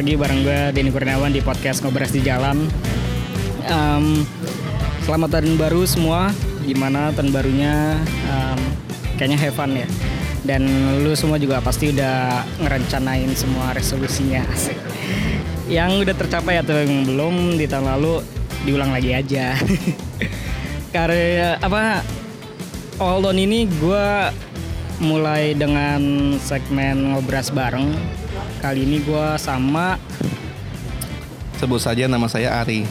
lagi bareng gue Denny Kurniawan di podcast Ngobras di Jalan. Um, selamat tahun baru semua. Gimana tahun barunya? Um, kayaknya have fun ya. Dan lu semua juga pasti udah ngerencanain semua resolusinya. Yang udah tercapai atau yang belum di tahun lalu diulang lagi aja. Karena apa? Tahun ini gue mulai dengan segmen ngobras bareng. Kali ini gue sama Sebut saja nama saya Ari.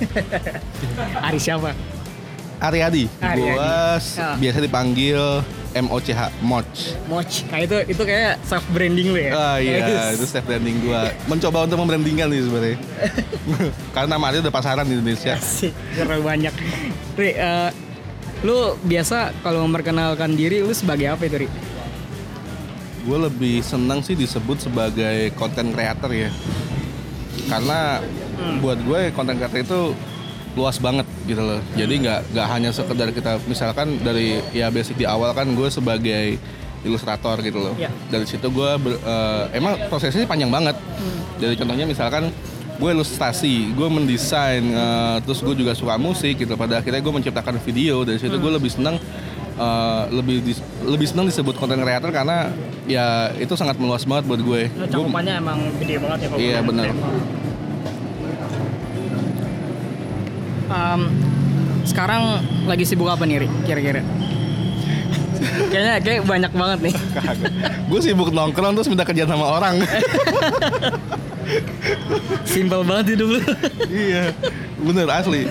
Ari siapa? Ari Adi. Ari Gua Adi. Ah. biasa dipanggil MOCH Moch. Moch. Nah itu itu kayak self branding lu ya? Ah iya, Yes. itu self branding gua. Mencoba untuk membrandingkan nih sebenarnya. Karena nama Ari udah pasaran di Indonesia. Asik, terlalu banyak. Ri, eh, lu biasa kalau memperkenalkan diri lu sebagai apa itu Ri? Gue lebih senang sih disebut sebagai content creator ya. Karena buat gue content creator itu luas banget gitu loh. Jadi nggak nggak hanya sekedar kita misalkan dari ya basic di awal kan gue sebagai ilustrator gitu loh. Ya. Dari situ gue ber- eh, emang prosesnya panjang banget. Jadi contohnya misalkan gue ilustrasi, gue mendesain, eh, terus gue juga suka musik gitu. Pada akhirnya gue menciptakan video. Dari situ gue lebih senang eh, lebih dis- lebih senang disebut content creator karena ya itu sangat meluas banget buat gue. Lu Gue- cakupannya emang gede banget ya Iya, konten kreator. Em, sekarang lagi sibuk apa nih? Kira-kira? Kayaknya kayak banyak banget nih. gue sibuk nongkrong terus minta kerjaan sama orang. Simpel banget hidup lu. iya, bener asli.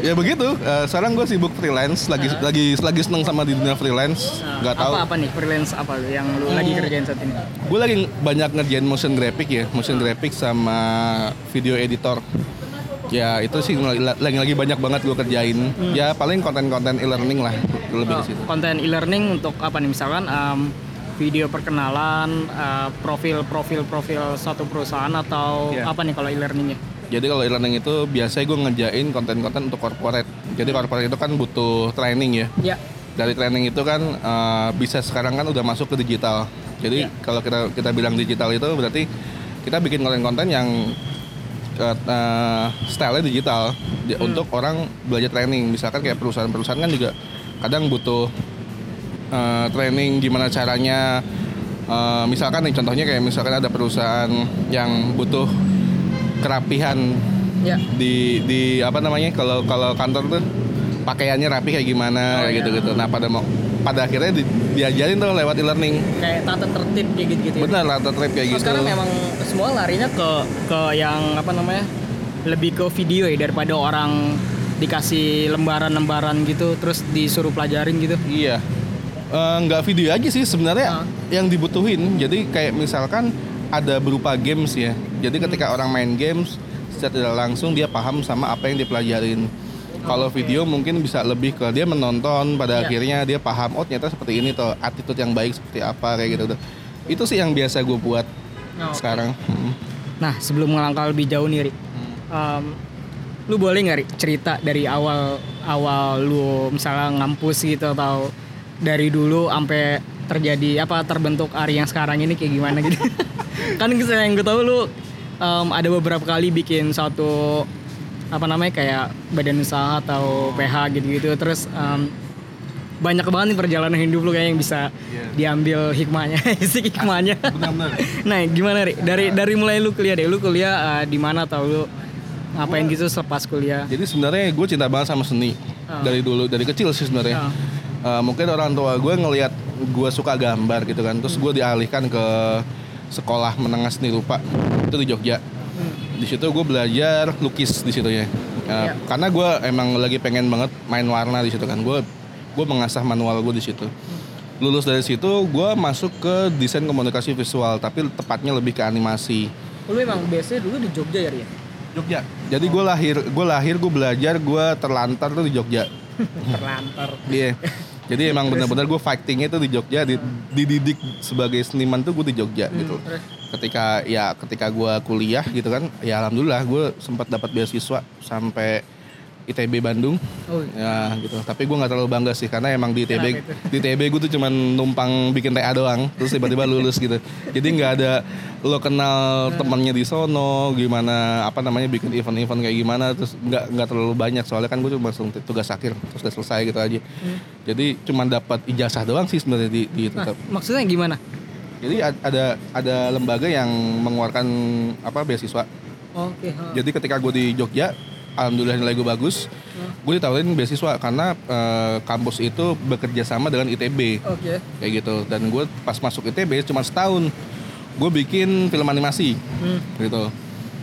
Ya begitu. eh, sekarang gue sibuk freelance, lagi lagi lagi seneng sama di dunia freelance. Nggak tahu. Apa apa nih freelance apa yang lu lagi kerjain saat ini? Gue lagi banyak ngerjain motion graphic ya, motion graphic sama video editor. Ya itu sih lagi lagi, banyak banget gue kerjain. Ya paling konten-konten e-learning lah, lebih ke situ. Konten e-learning untuk apa nih misalkan em, video perkenalan, eh, profil profil profil suatu perusahaan atau Iya. apa nih kalau e-learningnya? Jadi kalau e-learning itu biasanya gue ngerjain konten-konten untuk corporate. Jadi corporate itu kan butuh training ya. Ya, dari training itu kan eh, bisa sekarang kan udah masuk ke digital. Jadi Iya. kalau kita kita bilang digital itu berarti kita bikin konten-konten yang eh, eh, style-nya digital Di- untuk orang belajar training. Misalkan kayak perusahaan-perusahaan kan juga kadang butuh eh, training gimana caranya eh, misalkan nih contohnya kayak misalkan ada perusahaan yang butuh kerapihan ya. di di apa namanya kalau kalau kantor tuh pakaiannya rapi kayak gimana Oh, kayak iya. gitu-gitu. Nah, pada mau pada akhirnya di- diajarin tuh lewat e-learning. Kayak tata tertib kayak gitu-gitu. ya. Benar rata trip kayak Oh, gitu. sekarang memang semua larinya ke ke yang apa namanya? Lebih ke video ya daripada orang dikasih lembaran-lembaran gitu terus disuruh pelajarin gitu. Iya. Eh, nggak video aja sih sebenarnya Ah. yang dibutuhin. Jadi kayak misalkan ada berupa games ya. Jadi ketika orang main games secara tidak langsung dia paham sama apa yang dipelajarin. Kalau video mungkin bisa lebih ke dia menonton pada Iya. akhirnya dia paham oh ternyata seperti ini tuh attitude yang baik seperti apa kayak gitu. Itu sih yang biasa gue buat Oh, sekarang. Hmm. Nah, sebelum melangkah lebih jauh nih, Ri. em, lu boleh nggak Ri, cerita dari awal awal lu misalnya ngampus gitu atau dari dulu sampai terjadi apa terbentuk Ari yang sekarang ini kayak gimana gitu? kan yang gue tahu lu em, ada beberapa kali bikin satu apa namanya kayak badan usaha atau PH gitu-gitu terus em, banyak banget nih perjalanan hidup lu kayak yang bisa Iya. diambil hikmahnya sih hikmahnya. Nah, gimana Ri? Dari dari mulai lu kuliah deh, lu kuliah eh, di mana atau lu ngapain gitu selepas kuliah? Jadi sebenarnya gue cinta banget sama seni Ah. dari dulu dari kecil sih sebenarnya. Ah. Eh, mungkin orang tua gue ngelihat gue suka gambar gitu kan, terus gue dialihkan ke sekolah menengah seni rupa itu di Jogja. Di situ gue belajar lukis di situ ya. Eh, Iya. Karena gue emang lagi pengen banget main warna di situ kan. Gue gue mengasah manual gue di situ. Lulus dari situ gue masuk ke desain komunikasi visual, tapi tepatnya lebih ke animasi. Lu emang biasanya dulu di Jogja ya, Ri? Jogja. Jadi gue lahir, gue lahir, gue belajar, gue terlantar tuh di Jogja. Terlantar. Iya. Jadi emang benar-benar gue fightingnya tuh di Jogja, di- dididik sebagai seniman tuh gue di Jogja gitu. terus? Ketika ya ketika gue kuliah gitu kan, ya alhamdulillah gue sempat dapat beasiswa sampai ITB Bandung. Oh, ya gitu. Tapi gue nggak terlalu bangga sih karena emang di ITB di ITB gue tuh cuman numpang bikin TA doang terus tiba-tiba lulus gitu. Jadi nggak ada lo kenal temannya di sono gimana apa namanya bikin event-event kayak gimana terus nggak nggak terlalu banyak. Soalnya kan gue cuma langsung tugas akhir terus udah selesai gitu aja. Jadi cuman dapat ijazah doang sih sebenarnya di, di Nah, maksudnya gimana? jadi ada ada lembaga yang mengeluarkan apa beasiswa. Oke. ha. jadi ketika gue di Jogja, alhamdulillah nilai gue bagus. Gue ditawarin beasiswa karena eh, kampus itu bekerja sama dengan ITB Oke. kayak gitu. Dan gue pas masuk ITB cuma setahun, gue bikin film animasi Hmm. gitu.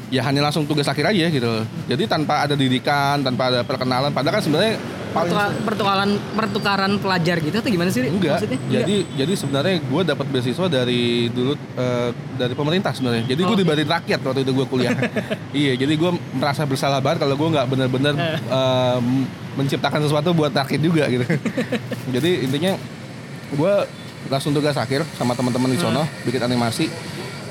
Ya hanya langsung tugas akhir aja gitu. Jadi tanpa ada didikan, tanpa ada perkenalan. Padahal kan sebenarnya paling Pertuka- pertukaran pertukaran pelajar gitu atau gimana sih? Enggak. Maksudnya? Jadi jadi sebenarnya gue dapat beasiswa dari dulu eh, dari pemerintah sebenarnya. Jadi gue Oh. dibayarin rakyat waktu itu gue kuliah. iya, jadi gue merasa bersalah banget kalau gue nggak benar-benar eh, menciptakan sesuatu buat rakyat juga gitu. jadi intinya gue langsung tugas akhir sama teman-teman di sono bikin animasi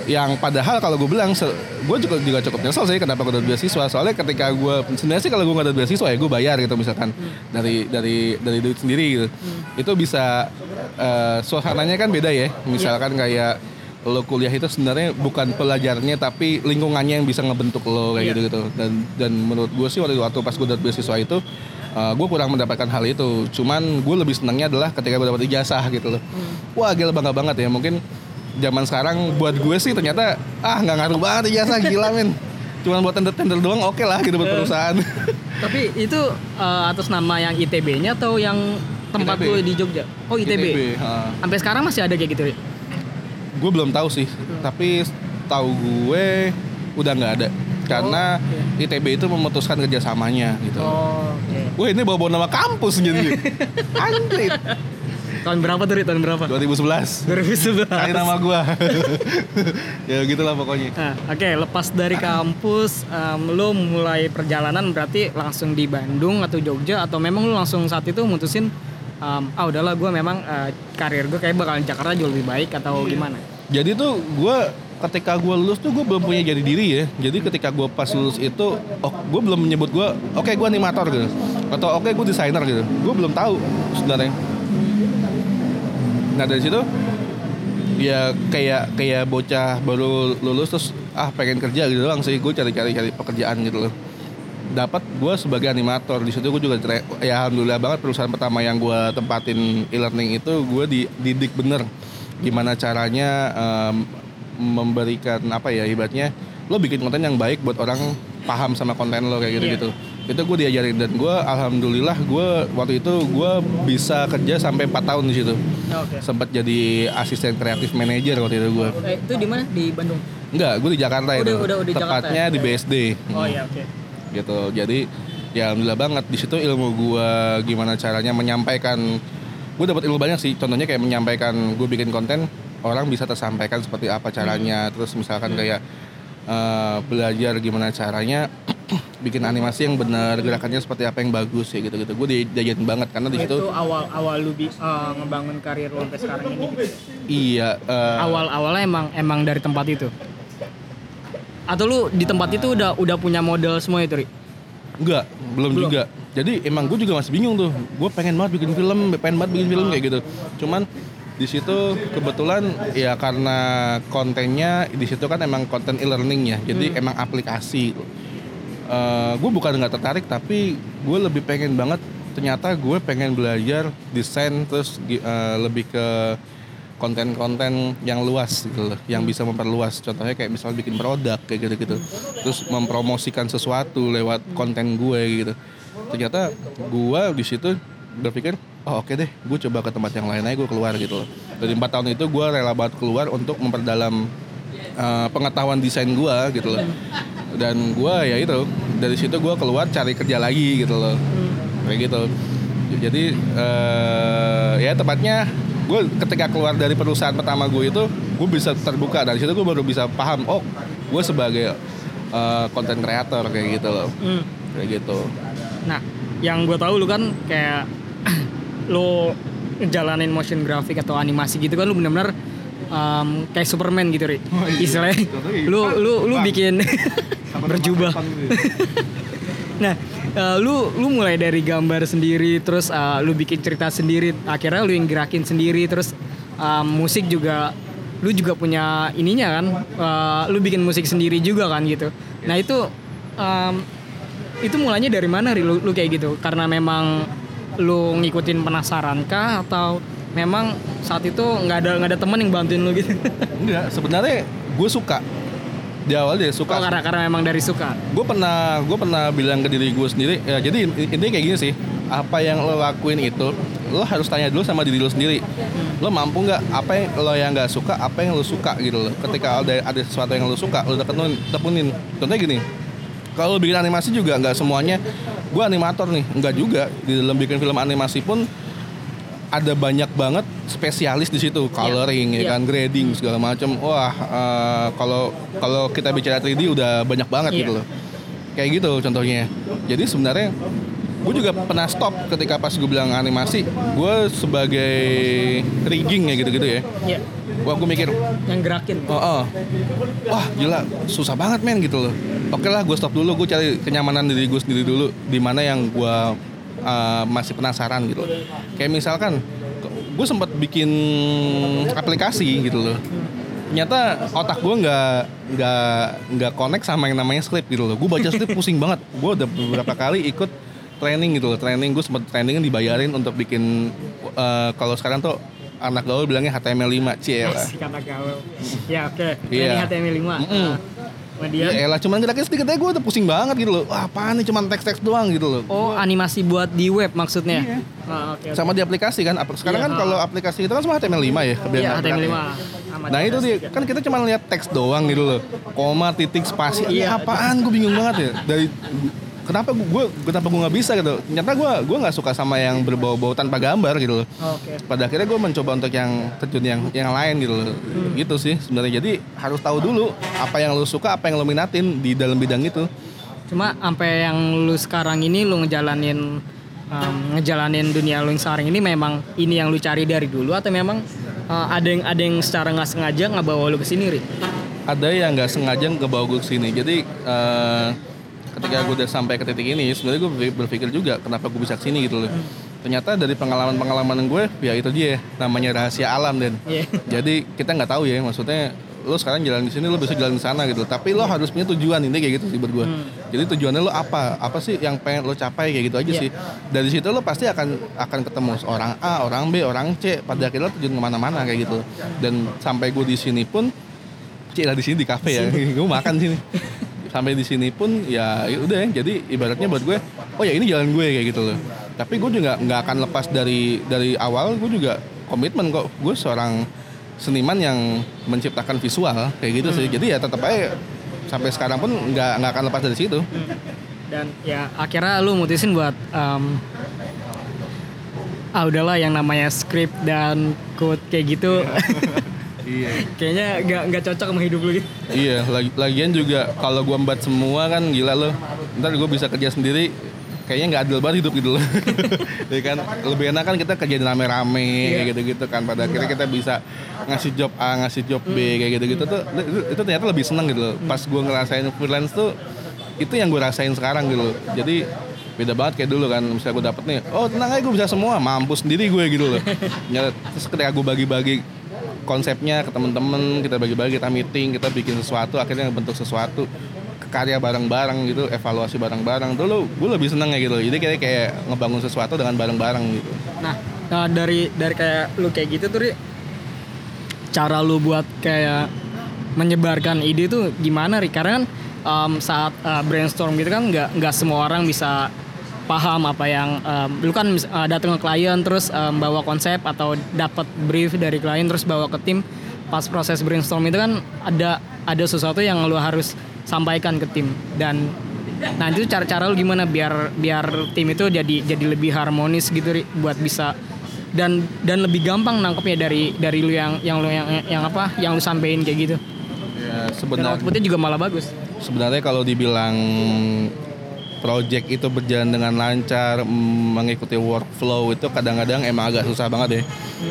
yang padahal kalau gue bilang gue juga juga cukup nyesel sih kenapa gue dapat beasiswa. Soalnya ketika gue sebenarnya sih kalau gue nggak dapat beasiswa ya gue bayar gitu misalkan dari dari dari duit sendiri gitu. Itu bisa eh, suasananya kan beda ya. Misalkan kayak lo kuliah itu sebenarnya bukan pelajarnya tapi lingkungannya yang bisa ngebentuk lo kayak Iya. gitu gitu dan dan menurut gue sih waktu waktu pas gue dapat beasiswa itu eh, gue kurang mendapatkan hal itu. Cuman gue lebih senangnya adalah ketika gue dapat ijazah gitu loh. Wah gila bangga banget ya. Mungkin zaman sekarang buat gue sih ternyata ah nggak ngaruh banget ijazah gila men cuman buat tender tender doang oke lah gitu buat perusahaan Tapi itu eh, atas nama yang ITB-nya atau yang tempat ITB. lu di Jogja? Oh ITB. ha. Sampai sekarang masih ada kayak gitu. Ri? gue belum tahu sih tapi tahu gue udah nggak ada karena Oh, ITB itu memutuskan kerjasamanya gitu Oh, oke. Wah ini bawa-bawa nama kampus jadi Anjrit Tahun berapa tuh? Tahun berapa? 2011 2011. Kali nama gua Ya gitulah pokoknya Nah, oke, lepas dari kampus, em, lu mulai perjalanan berarti langsung di Bandung atau Jogja atau memang lu langsung saat itu mutusin em, ah udahlah gue memang eh, karir gue kayak bakalan Jakarta jauh lebih baik atau gimana? Jadi tuh gua ketika gua lulus tuh gue belum punya jadi diri ya Jadi ketika gua pas lulus itu Oh gue belum menyebut gua Oke gua animator gitu Atau oke gue desainer gitu Gue belum tahu sebenarnya Nah dari situ ya kayak kayak bocah baru lulus terus ah pengen kerja gitu doang sih. Gue cari-cari cari pekerjaan gitu loh. Dapat gue sebagai animator. Di situ gue juga ya alhamdulillah banget perusahaan pertama yang gue tempatin e-learning itu gue dididik bener. Gimana caranya em, memberikan apa ya ibaratnya lo bikin konten yang baik buat orang paham sama konten lo kayak gitu gitu itu gue diajarin dan gue alhamdulillah gue waktu itu gue bisa kerja sampai 4 tahun di situ Oke. sempat jadi asisten kreatif manager waktu itu gue Eh, itu di mana? Di Bandung. enggak gue di Jakarta Oh, itu udah- udah- udah di Jakarta tepatnya ya? di BSD Oh iya, oke. gitu jadi ya alhamdulillah banget di situ ilmu gue gimana caranya menyampaikan gue dapat ilmu banyak sih contohnya kayak menyampaikan gue bikin konten orang bisa tersampaikan seperti apa caranya terus misalkan kayak eh, belajar gimana caranya bikin animasi yang benar gerakannya seperti apa yang bagus ya gitu gitu gue diajarin banget karena di situ itu awal awal lu bi- eh, ngebangun karir lu sampai sekarang ini. iya eh, Awal awalnya emang emang dari tempat itu. Atau lu di tempat itu udah udah punya model semua itu, Ri? Enggak, belum, Belum. juga. Jadi emang gue juga masih bingung tuh. Gue pengen banget bikin film, pengen banget bikin film kayak gitu. Cuman di situ kebetulan ya karena kontennya di situ kan emang konten e-learning ya. Jadi emang aplikasi. Gue bukan nggak tertarik tapi gue lebih pengen banget ternyata gue pengen belajar desain terus eh, lebih ke konten-konten yang luas gitu loh, yang bisa memperluas. Contohnya kayak misalnya bikin produk kayak gitu-gitu. Terus mempromosikan sesuatu lewat konten gue gitu. Ternyata gue di situ berpikir, oh oke deh, gue coba ke tempat yang lain aja gue keluar gitu loh. Dari empat tahun itu gue rela banget keluar untuk memperdalam eh, pengetahuan desain gue gitu loh. Dan gue ya itu dari situ gue keluar cari kerja lagi gitu loh. Kayak gitu. Jadi eh, ya tepatnya gue ketika keluar dari perusahaan pertama gue itu gue bisa terbuka. Dari situ gue baru bisa paham oh gue sebagai konten kreator kayak gitu loh. Hmm. kayak gitu. Nah, yang gue tahu lu kan kayak lu jalanin motion graphic atau animasi gitu kan lu bener-bener em, kayak Superman gitu, Ri. Oh, iya. Istilahnya Contohnya lu lu lu bikin berjubah. Nah, uh, lu lu mulai dari gambar sendiri, terus uh, lu bikin cerita sendiri, akhirnya lu yang gerakin sendiri, terus uh, musik juga lu juga punya ininya kan, uh, lu bikin musik sendiri juga kan gitu. Nah itu um, itu mulanya dari mana lu, lu kayak gitu? Karena memang lu ngikutin penasaran kah atau memang saat itu nggak ada nggak ada teman yang bantuin lu gitu? Enggak, sebenarnya gue suka di awal dia suka Oh, karena karena memang dari suka. gue pernah gue pernah bilang ke diri gue sendiri ya jadi in- intinya kayak gini sih. Apa yang lo lakuin itu lo harus tanya dulu sama diri lo sendiri. Lo mampu nggak? Apa yang lo yang nggak suka apa yang lo suka gitu loh. Ketika ada ada sesuatu yang lo suka lo tekenin tepunin contohnya gini kalau lo bikin animasi juga nggak semuanya gue animator nih. Nggak juga. Di dalam bikin film animasi pun ada banyak banget spesialis di situ. Coloring ya Iya. kan? Grading segala macam wah eh, kalau kalau kita bicara 3D udah banyak banget Iya. gitu loh. Kayak gitu contohnya. Jadi sebenarnya gue juga pernah stop ketika pas gue bilang animasi. Gue sebagai rigging ya gitu-gitu ya. Iya. wah gue mikir Yang gerakin. oh, oh. wah gila susah banget men gitu loh. Oke lah gue stop dulu. Gue cari kenyamanan diri gue sendiri dulu. Di mana yang gue uh, masih penasaran gitu loh kayak misalkan gue sempat bikin aplikasi gitu loh ternyata otak gue nggak nggak nggak connect sama yang namanya script gitu loh gue baca script pusing banget gue udah beberapa kali ikut training gitu loh training gue sempat training dibayarin untuk bikin uh, kalau sekarang tuh anak gaul bilangnya HTML 5 cie lah kata gaul. Ya oke. Iya. Ini HTML 5. Mm-mm. Kemudian Ya elah cuman geraknya sedikit aja gue udah pusing banget gitu loh. Wah apaan nih cuman teks-teks doang gitu loh. Oh, animasi buat di web maksudnya. Iya. Ah, oke. oke. Sama di aplikasi kan. Sekarang Iya, kan ah. kalau aplikasi itu kan semua HTML5 ya. Iya, kebiasaan HTML 5. geraknya. Nah itu dia, kan kita cuma lihat teks doang gitu loh. Koma, titik, spasi. Iya. apaan? Gue bingung banget ya. Dari kenapa gue kenapa gue nggak bisa gitu. Ternyata gue gue nggak suka sama yang berbau-bau tanpa gambar gitu loh. Oke. Pada akhirnya gue mencoba untuk yang terjun yang yang lain gitu loh. Gitu sih sebenarnya. Jadi harus tahu dulu apa yang lo suka, apa yang lo minatin di dalam bidang itu. Cuma sampai yang lu sekarang ini lu ngejalanin um, ngejalanin dunia lu yang sekarang ini memang ini yang lu cari dari dulu atau memang uh, ada yang ada yang secara nggak sengaja ngebawa lu ke sini, Ri? ada yang nggak sengaja ngebawa gue ke sini jadi eh, ketika gue udah sampai ke titik ini sebenarnya gue berpikir- juga kenapa gue bisa ke sini gitu loh. Ternyata dari pengalaman-pengalaman gue ya itu dia namanya rahasia alam dan Iya. jadi kita nggak tahu ya maksudnya lo sekarang jalan di sini lo bisa jalan di sana gitu. Tapi lo harus punya tujuan ini kayak gitu sih buat gue jadi tujuannya lo apa? Apa sih yang pengen lo capai kayak gitu aja Iya. sih. Dari situ lo pasti akan akan ketemu orang A orang B orang C. Pada akhirnya terjun ke mana-mana kayak gitu. Dan sampai gue di sini pun Cik lah di sini di kafe ya, gue makan sini. Sampai di sini pun ya ya udah ya. Jadi ibaratnya buat gue, oh ya ini jalan gue kayak gitu loh. Tapi gue juga nggak akan lepas dari dari awal. Gue juga komitmen kok. Gue seorang seniman yang menciptakan visual kayak gitu sih. Jadi ya tetap aja sampai sekarang pun nggak nggak akan lepas dari situ. Dan ya akhirnya lu mutusin buat um, ah udahlah yang namanya script dan code kayak gitu. Iya. Kayaknya nggak nggak cocok sama hidup lu gitu. Iya, lagi, lagian juga kalau gue membuat semua kan gila loh. Ntar gue bisa kerja sendiri, kayaknya nggak adil banget hidup gitu loh. ya kan lebih enak kan kita kerja rame-rame Iya. kayak gitu-gitu kan. Pada akhirnya kita bisa ngasih job A, ngasih job B kayak gitu-gitu tuh itu, itu ternyata lebih seneng gitu loh. Pas gue ngerasain freelance tuh itu yang gue rasain sekarang gitu loh. Jadi beda banget kayak dulu kan misalnya gue dapet nih oh tenang aja gue bisa semua mampus sendiri gue gitu loh terus ketika gue bagi-bagi konsepnya ke temen-temen kita bagi-bagi kita meeting kita bikin sesuatu akhirnya bentuk sesuatu karya bareng-bareng gitu evaluasi bareng-bareng. Dulu gue lebih seneng ya gitu. Jadi kayak kayak ngebangun sesuatu dengan bareng-bareng gitu. Nah, nah, dari dari kayak lu kayak gitu tuh Ri, cara lu buat kayak menyebarkan ide tuh gimana Ri? Karena kan um, saat uh, brainstorm gitu kan nggak nggak semua orang bisa paham apa yang um, lu kan uh, datang ke klien terus um, bawa konsep atau dapat brief dari klien terus bawa ke tim. Pas proses brainstorm itu kan ada ada sesuatu yang lu harus sampaikan ke tim. Dan nah itu cara-cara lu gimana biar biar tim itu jadi jadi lebih harmonis gitu Ri, buat bisa dan dan lebih gampang nangkepnya dari dari lu yang yang lu yang yang apa yang lu sampein kayak gitu. Ya dan sebenarnya outputnya juga malah bagus. sebenarnya kalau dibilang project itu berjalan dengan lancar mm, mengikuti workflow itu kadang-kadang emang agak susah banget ya.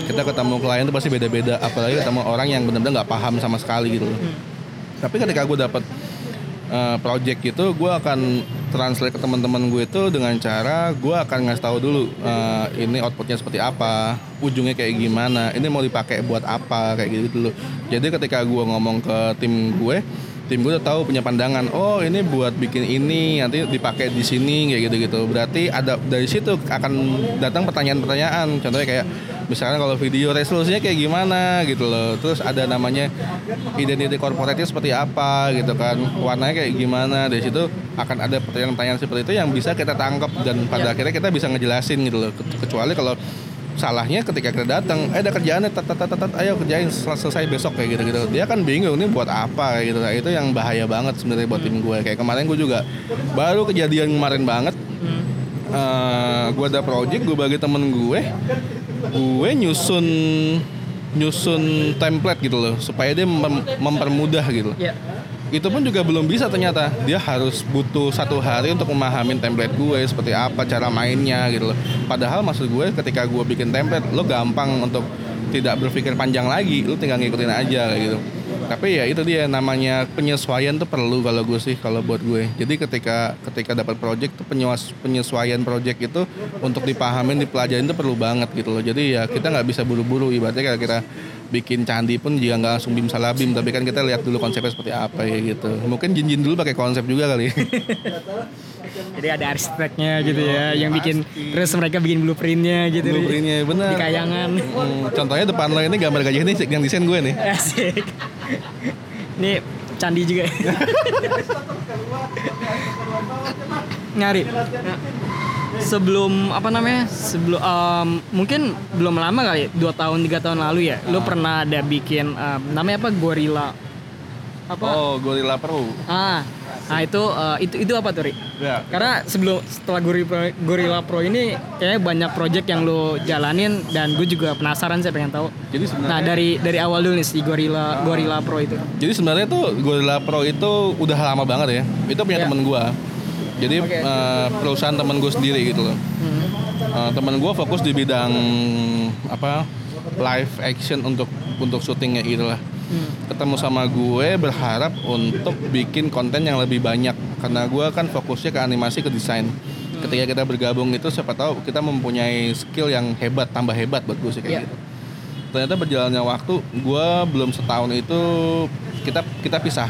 Kita ketemu klien itu pasti beda-beda apalagi ketemu orang yang benar-benar nggak paham sama sekali gitu loh. Tapi ketika gue dapat uh, project itu gue akan translate ke teman-teman gue itu dengan cara gue akan ngasih tahu dulu uh, ini outputnya seperti apa ujungnya kayak gimana ini mau dipakai buat apa kayak gitu dulu jadi ketika gue ngomong ke tim gue tim gue udah tahu punya pandangan oh ini buat bikin ini nanti dipakai di sini kayak gitu gitu berarti ada dari situ akan datang pertanyaan-pertanyaan. Contohnya kayak misalnya kalau video resolusinya kayak gimana gitu loh. Terus ada namanya identity corporate seperti apa gitu kan. Warnanya kayak gimana. Dari situ akan ada pertanyaan-pertanyaan seperti itu yang bisa kita tangkap dan pada ya. akhirnya kita bisa ngejelasin gitu loh. Kecuali kalau salahnya ketika kita datang eh ada kerjaannya tat tat tat ayo kerjain selesai besok kayak gitu gitu dia kan bingung ini buat apa kayak gitu. Nah, itu yang bahaya banget sebenarnya buat tim gue. Kayak kemarin gue juga baru kejadian kemarin banget. Uh, eh, gue ada project gue bagi temen gue gue nyusun nyusun template gitu loh supaya dia mem mempermudah gitu. Yeah itu pun juga belum bisa ternyata. Dia harus butuh satu hari untuk memahami template gue seperti apa cara mainnya gitu loh. Padahal maksud gue ketika gue bikin template lo gampang untuk tidak berpikir panjang lagi. Lo tinggal ngikutin aja gitu. Tapi ya itu dia namanya penyesuaian tuh perlu kalau gue sih kalau buat gue. Jadi ketika ketika dapat project tuh penyesuaian project itu untuk dipahamin dipelajarin tuh perlu banget gitu loh. Jadi ya kita nggak bisa buru-buru. Ibaratnya kayak kita bikin candi pun juga nggak langsung bim salabim tapi kan kita lihat dulu konsepnya seperti apa ya gitu. Mungkin jin-jin dulu pakai konsep juga kali. Jadi ada arsiteknya gitu ya yang bikin terus mereka bikin blueprintnya gitu. Blueprintnya benar. di kayangan. Hmm, contohnya depan lo ini gambar gajah ini yang desain gue nih. Asik. Ini candi juga. Nyari sebelum apa namanya sebelum um, mungkin belum lama kali dua tahun tiga tahun lalu ya lu ah. pernah ada bikin um, namanya apa gorilla apa oh gorilla pro ah nah itu uh, itu itu apa tuh Ri? Ya. Karena sebelum setelah Gorilla, Gorilla Pro ini kayaknya banyak project yang lo jalanin dan gue juga penasaran saya pengen tahu. Jadi sebenarnya Nah, dari dari awal dulu nih si Gorilla ah. Gorilla Pro itu. Jadi sebenarnya tuh Gorilla Pro itu udah lama banget ya. Itu punya ya. temen gue jadi okay. uh, eh, perusahaan temen gue sendiri gitu loh hmm. uh, temen gue fokus di bidang apa live action untuk untuk syutingnya gitu lah hmm. ketemu sama gue berharap untuk bikin konten yang lebih banyak karena gue kan fokusnya ke animasi ke desain hmm. ketika kita bergabung itu siapa tahu kita mempunyai skill yang hebat tambah hebat buat gue sih kayak yeah. gitu ternyata berjalannya waktu gue belum setahun itu kita kita pisah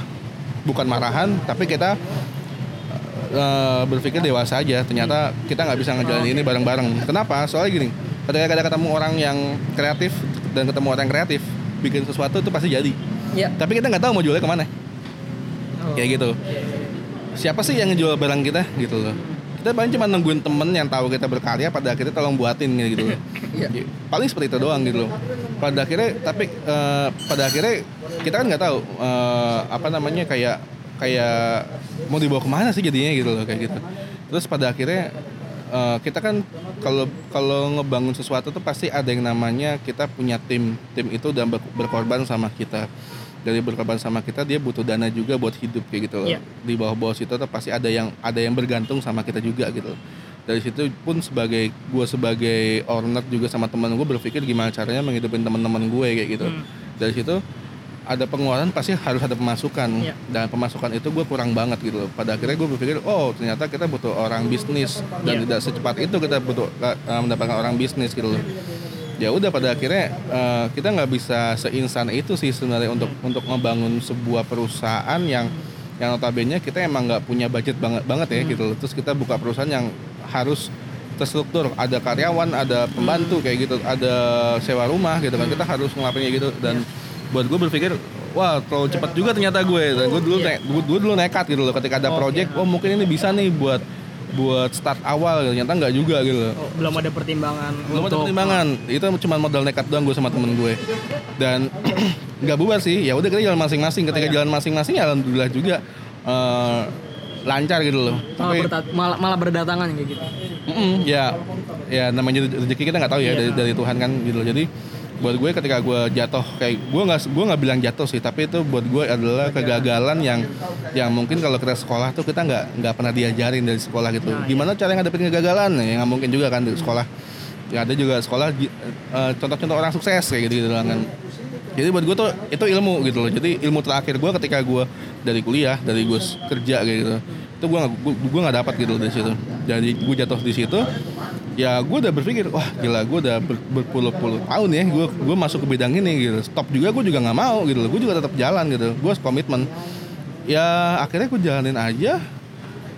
bukan marahan tapi kita uh, berpikir dewasa aja. Ternyata kita nggak bisa ngejalanin ini bareng-bareng. Kenapa? Soalnya gini ketika kita ketemu orang yang kreatif dan ketemu orang yang kreatif bikin sesuatu itu pasti jadi. Ya. tapi kita nggak tahu mau jualnya ke mana. Oh. kayak gitu. Siapa sih yang ngejual barang kita? Gitu loh. Kita paling cuma nungguin temen yang tahu kita berkarya pada akhirnya tolong buatin gitu loh. Ya. paling seperti itu doang gitu loh. Pada akhirnya tapi uh, pada akhirnya kita kan nggak tahu uh, apa namanya kayak kayak mau dibawa ke mana sih jadinya gitu loh kayak gitu terus pada akhirnya uh, kita kan kalau kalau ngebangun sesuatu tuh pasti ada yang namanya kita punya tim tim itu dan berkorban sama kita dari berkorban sama kita dia butuh dana juga buat hidup kayak gitu loh. Yeah. di bawah bawah situ tuh pasti ada yang ada yang bergantung sama kita juga gitu dari situ pun sebagai gue sebagai owner juga sama teman gue berpikir gimana caranya menghidupin teman-teman gue kayak gitu hmm. dari situ ada pengeluaran pasti harus ada pemasukan. Ya. dan pemasukan itu gue kurang banget gitu loh. Pada akhirnya gue berpikir oh ternyata kita butuh orang bisnis. Dan ya. tidak secepat itu kita butuh uh, mendapatkan orang bisnis gitu loh. Ya udah pada akhirnya uh, kita nggak bisa seinsan itu sih sebenarnya untuk untuk membangun sebuah perusahaan yang yang notabene kita emang nggak punya budget banget banget ya hmm. gitu loh. Terus kita buka perusahaan yang harus terstruktur. Ada karyawan ada pembantu kayak gitu ada sewa rumah gitu kan. Hmm. kita harus ngelakuin gitu. Dan ya buat gue berpikir wah terlalu cepat juga ternyata gue dan gue dulu yeah. gue, gue dulu nekat gitu loh ketika ada oh, project okay. oh mungkin ini bisa nih buat buat start awal gitu. ternyata nggak juga gitu oh, belum ada pertimbangan belum untuk... ada pertimbangan itu cuma modal nekat doang gue sama temen gue dan nggak bubar sih ya udah kita jalan masing-masing ketika oh, iya. jalan masing-masing ya alhamdulillah juga uh, lancar gitu loh malah, Tapi, malah, malah berdatangan kayak gitu mm -mm, ya ya namanya rezeki kita nggak tahu ya yeah. dari, dari Tuhan kan gitu loh jadi buat gue ketika gue jatuh kayak gue nggak gue nggak bilang jatuh sih tapi itu buat gue adalah kegagalan yang yang mungkin kalau kita sekolah tuh kita nggak nggak pernah diajarin dari sekolah gitu. Nah, gimana cara ngadepin kegagalan? Ya nggak mungkin juga kan di sekolah. Ya ada juga sekolah uh, contoh-contoh orang sukses kayak gitu gitu kan. Jadi buat gue tuh itu ilmu gitu loh. Jadi ilmu terakhir gue ketika gue dari kuliah dari gue kerja kayak gitu itu gue gue gue nggak dapat gitu dari situ. Jadi gue jatuh di situ ya gue udah berpikir wah gila gue udah ber, berpuluh-puluh tahun ya gue gue masuk ke bidang ini gitu. Stop juga gue juga nggak mau gitu gue juga tetap jalan gitu. Gue komitmen. Ya akhirnya gue jalanin aja.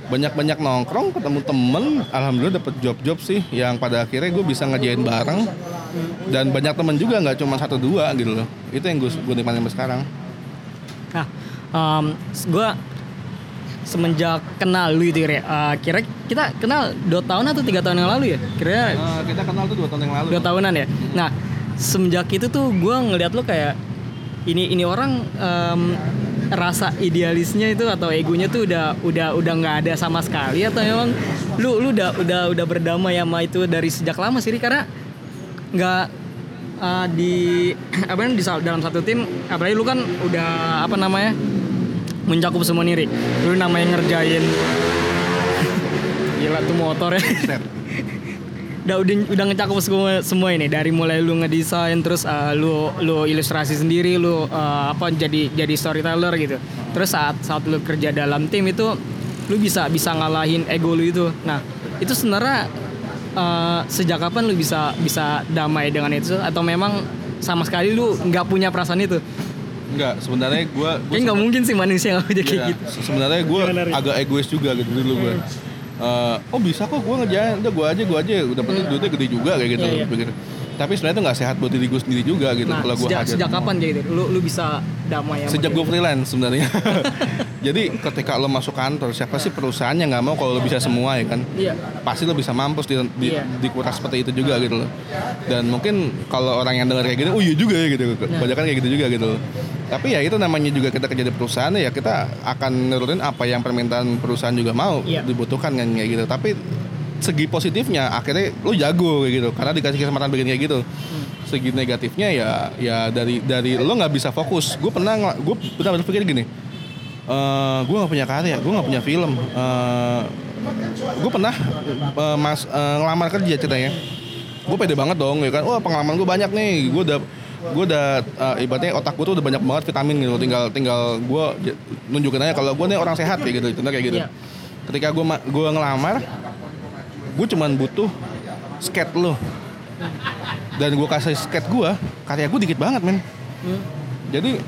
Banyak-banyak nongkrong ketemu temen alhamdulillah dapet job-job sih yang pada akhirnya gue bisa ngerjain bareng. Dan banyak temen juga nggak cuma satu dua gitu loh. Itu yang gue gue nikmatin sampai sekarang. Nah, um, gue semenjak kenal lu itu kira, uh, kira kita kenal dua tahun atau tiga tahun yang lalu ya? Kira Eh, kita kenal tuh dua tahun yang lalu dua tahunan ya. Nah, semenjak itu tuh gue ngeliat lu kayak ini ini orang um, rasa idealisnya itu atau egonya tuh udah udah udah nggak ada sama sekali atau memang lu lu udah udah udah berdamai sama itu dari sejak lama sih karena nggak uh, di apa namanya, di dalam satu tim apalagi lu kan udah apa namanya mencakup semua nih Ri. lu namanya ngerjain. Gila tuh motor ya. Udah udah udah ngecakup semua semua ini. Dari mulai lu ngedesain terus uh, lu lu ilustrasi sendiri lu uh, apa jadi jadi storyteller gitu. Terus saat saat lu kerja dalam tim itu lu bisa bisa ngalahin ego lu itu. Nah itu sebenarnya uh, sejak kapan lu bisa bisa damai dengan itu? Atau memang sama sekali lu nggak punya perasaan itu Enggak, sebenarnya gue kayak nggak mungkin sih manusia nggak punya kayak Iya, gitu. se- sebenarnya gue agak egois juga gitu dulu gue Eh, oh bisa kok gue ngerjain udah gue aja gue aja. Udah penting duitnya gede juga kayak gitu Iya, iya. pikir. tapi sebenarnya itu nggak sehat buat diri gue sendiri juga gitu nah kalau gue sejak sejak kapan kayak gitu? Lu lu bisa damai sama sejak gue freelance sebenarnya. Jadi ketika lo masuk kantor siapa sih perusahaan yang nggak mau kalau lo bisa semua ya kan? Gitu? iya. Pasti lo bisa mampus di, di, Iya. dikuras seperti itu juga gitu loh. Dan mungkin kalau orang yang dengar kayak gini oh iya juga ya gitu. Nah. banyak kayak gitu juga gitu loh tapi ya itu namanya juga kita kerja di perusahaan ya kita akan nurutin apa yang permintaan perusahaan juga mau Iya. dibutuhkan kan kayak gitu. Tapi segi positifnya akhirnya lo jago kayak gitu. Karena dikasih kesempatan bikin kayak gitu. Segi negatifnya ya ya dari dari lo nggak bisa fokus. Gue pernah gue pernah berpikir gini eh gue nggak punya karya gue nggak punya film. Eh gue pernah eh, mas eh, ngelamar kerja ceritanya. Gue pede banget dong ya kan. Wah pengalaman gue banyak nih. Gue udah gue udah eh, ibaratnya otak gue tuh udah banyak banget vitamin gitu. Tinggal tinggal gue nunjukin aja kalau gue nih orang sehat kayak gitu kayak gitu. Iya. ketika gue gue ngelamar gue cuman butuh skate lo dan gue kasih skate gue karya gue dikit banget men. Hmm. jadi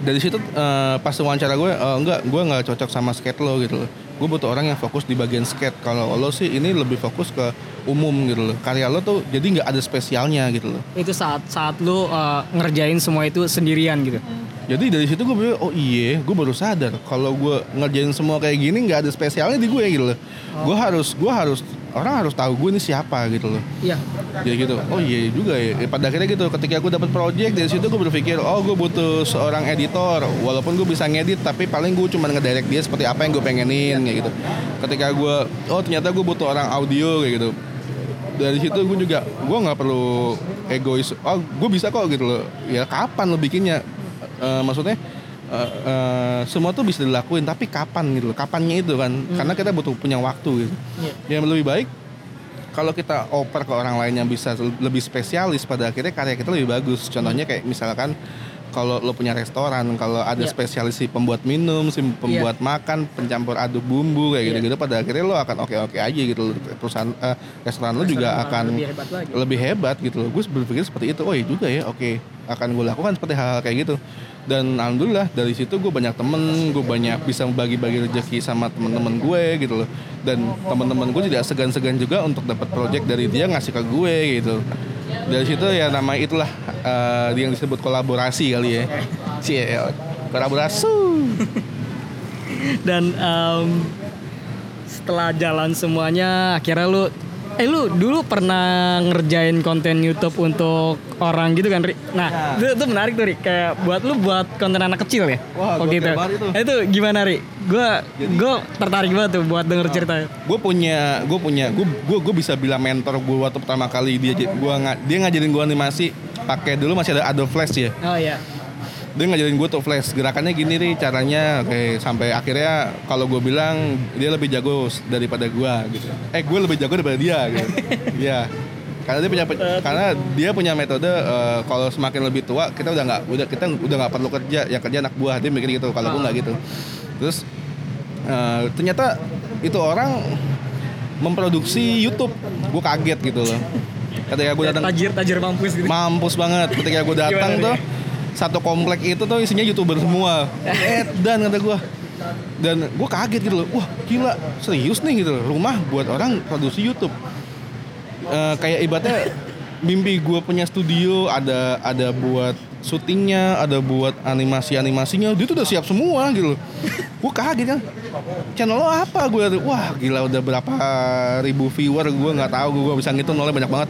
dari situ eh, pas wawancara gue eh, enggak gue nggak cocok sama skate lo gitu loh gue butuh orang yang fokus di bagian skate. Kalau lo sih ini lebih fokus ke umum gitu loh. Karya lo tuh jadi nggak ada spesialnya gitu loh. Itu saat saat lu uh, ngerjain semua itu sendirian gitu? Jadi dari situ gue bilang oh iya gue baru sadar. Kalau gue ngerjain semua kayak gini nggak ada spesialnya di gue gitu loh. Gue harus gue harus orang harus tahu gue ini siapa gitu loh. Iya. Jadi gitu. Oh iya juga ya. Eh, pada akhirnya gitu ketika gue dapat project dari situ gue berpikir oh gue butuh seorang editor. Walaupun gue bisa ngedit tapi paling gue cuma ngedirect dia seperti apa yang gue pengenin kayak gitu. Ketika gue oh ternyata gue butuh orang audio kayak gitu. Dari situ gue juga gue nggak perlu egois. Oh gue bisa kok gitu loh. Ya kapan lo bikinnya? Eh, maksudnya eh, eh, semua tuh bisa dilakuin tapi kapan gitu loh kapannya itu kan. Karena kita butuh punya waktu gitu. Iya. yang lebih baik kalau kita oper ke orang lain yang bisa lebih spesialis pada akhirnya karya kita lebih bagus. Contohnya kayak misalkan kalau lo punya restoran kalau ada Iya. spesialis si pembuat minum si pembuat makan pencampur aduk bumbu kayak Iya. gitu-gitu pada akhirnya lo akan oke-oke aja gitu perusahaan eh, restoran lo juga Restoran akan lebih hebat lagi. lebih hebat gitu loh gue berpikir seperti itu oh iya juga ya oke akan gue lakukan seperti hal, -hal kayak gitu dan alhamdulillah dari situ gue banyak temen gue banyak bisa bagi-bagi rezeki sama teman-teman gue gitu loh dan teman-teman gue tidak segan-segan juga untuk dapat project dari dia ngasih ke gue gitu dari situ ya nama itulah eh, yang disebut kolaborasi kali ya. Cie, kolaborasi. Dan em, setelah jalan semuanya akhirnya lu eh lu dulu pernah ngerjain konten YouTube untuk orang gitu kan Ri? Nah, itu, itu menarik tuh Ri. Kayak buat lu buat konten anak kecil ya? Wah, gokil gitu. itu. Itu gimana Ri? Gua gua tertarik banget tuh buat denger ceritanya. gue punya gue punya gue gue gue bisa bilang mentor gue waktu pertama kali dia gue dia ngajarin gue animasi pakai dulu masih ada Adobe Flash ya Oh iya. Dia ngajarin gue tuh flash. Gerakannya gini nih caranya. Oke sampai akhirnya kalau gue bilang dia lebih jago daripada gue gitu. Eh gue lebih jago daripada dia gitu. Ya karena dia punya karena dia punya metode uh, kalau semakin lebih tua kita udah nggak udah kita udah nggak perlu kerja yang kerja anak buah dia mikir gitu kalau gue nggak gitu. Terus uh, ternyata itu orang memproduksi YouTube. Gue kaget gitu loh. Ketika gue datang tajir tajir mampus gitu. Mampus banget. Ketika gue datang tuh satu komplek itu tuh isinya youtuber semua. Eh dan kata gue dan gue kaget gitu loh. Wah gila serius nih gitu loh. Rumah buat orang produksi YouTube. Uh, kayak ibaratnya mimpi gue punya studio ada ada buat syutingnya ada buat animasi animasinya dia tuh udah siap semua gitu loh. Gue kaget kan. Channel lo apa? Gue wah gila udah berapa ribu viewer. Gue nggak tahu gue bisa ngitung nolnya banyak banget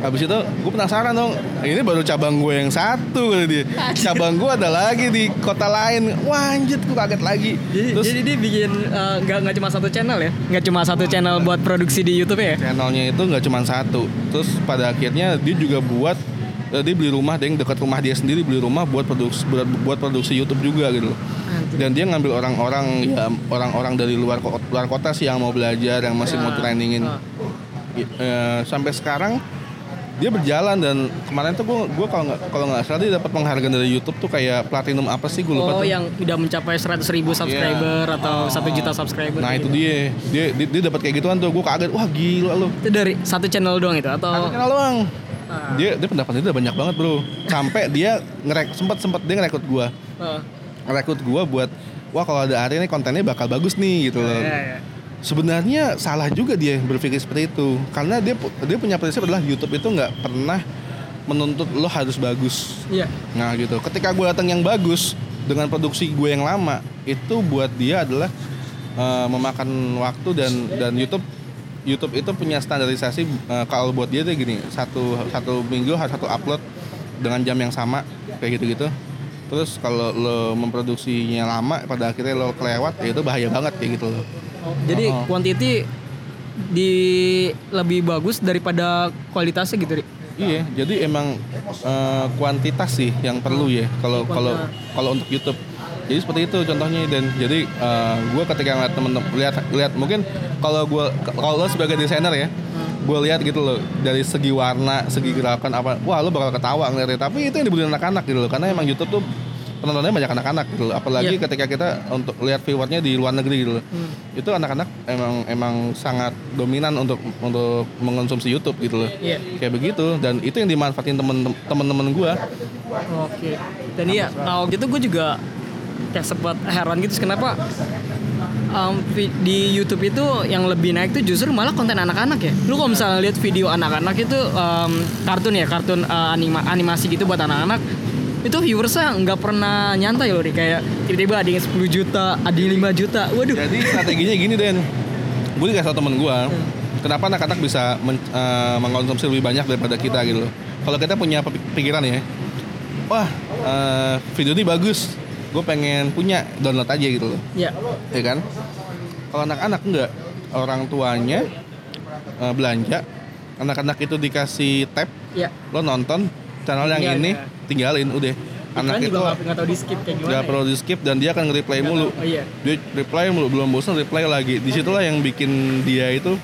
habis itu gue penasaran dong. Ini baru cabang gue yang satu kali dia. Cabang gue ada lagi di kota lain. Wah anjir gue kaget lagi. Jadi, Terus, jadi dia bikin uh, nggak nggak cuma satu channel ya? Nggak cuma satu channel buat produksi di YouTube ya? Channelnya itu nggak cuma satu. Terus pada akhirnya dia juga buat eh, dia beli rumah deh dekat rumah dia sendiri beli rumah buat produksi buat, buat produksi YouTube juga gitu loh. Dan dia ngambil orang-orang ya orang-orang dari luar luar kota sih yang mau belajar yang masih mau nah, trainingin. Uh. uh, sampai sekarang dia berjalan dan kemarin tuh gue gue kalau nggak kalau nggak salah dia dapat penghargaan dari YouTube tuh kayak platinum apa sih gue lupa oh, tuh. yang udah mencapai seratus ribu subscriber yeah. atau satu juta subscriber nah itu dia. Dia dia, dia dapat kayak gituan tuh. Gue kaget wah gila lo itu dari satu channel doang itu atau satu channel doang. Ah. dia dia pendapatnya udah banyak banget bro. Sampai dia ngerek sempat sempat dia ngerekrut gue uh. ngerekrut gue buat wah kalau ada hari ini kontennya bakal bagus nih gitu loh. yeah, yeah sebenarnya salah juga dia berpikir seperti itu karena dia dia punya prinsip adalah YouTube itu nggak pernah menuntut lo harus bagus. Iya. Nah gitu. Ketika gue datang yang bagus dengan produksi gue yang lama itu buat dia adalah uh, memakan waktu dan dan YouTube YouTube itu punya standarisasi uh, kalau buat dia tuh gini satu satu minggu harus satu upload dengan jam yang sama kayak gitu gitu. Terus kalau lo memproduksinya lama pada akhirnya lo kelewat ya itu bahaya banget kayak gitu loh. Jadi oh. quantity di lebih bagus daripada kualitasnya gitu, Ri. Iya, jadi emang uh, kuantitas sih yang perlu ya kalau kalau kalau untuk YouTube. Jadi seperti itu contohnya dan jadi uh, eh, gue ketika ngeliat temen-temen lihat lihat mungkin kalau gue kalau sebagai desainer ya, hmm. gue lihat gitu loh dari segi warna, segi gerakan apa, wah lo bakal ketawa ngeliatnya. Tapi itu yang dibeli anak-anak gitu loh, karena emang YouTube tuh penontonnya banyak anak-anak gitu apalagi yeah. ketika kita untuk lihat viewernya di luar negeri gitu hmm. itu anak-anak emang emang sangat dominan untuk untuk mengonsumsi YouTube gitu loh yeah. kayak begitu dan itu yang dimanfaatin temen temen-temen gue oke okay. dan iya kalau gitu gue juga kayak sempat heran gitu kenapa um, di YouTube itu yang lebih naik tuh justru malah konten anak-anak ya. Lu kalau misalnya lihat video anak-anak itu um, kartun ya, kartun uh, anima animasi gitu buat anak-anak itu viewersnya nggak pernah nyantai loh nih kayak tiba-tiba ada yang 10 juta ada yang 5 juta. Waduh. Jadi strateginya gini Den. Gue dikasih tau temen gue hmm. kenapa anak-anak bisa men, uh, mengkonsumsi lebih banyak daripada kita gitu loh. Kalau kita punya pikiran ya wah uh, video ini bagus. Gue pengen punya download aja gitu loh. Ya. Ya kan? Kalau anak-anak enggak orang tuanya uh, belanja anak-anak itu dikasih tab ya. lo nonton channel yang ya, ini ya tinggalin udah. Anak itu nggak tahu di skip kayak gimana nggak perlu di skip dan dia akan nge-reply mulu. oh, iya. dia reply mulu belum bosan reply lagi. Di situlah yang bikin dia itu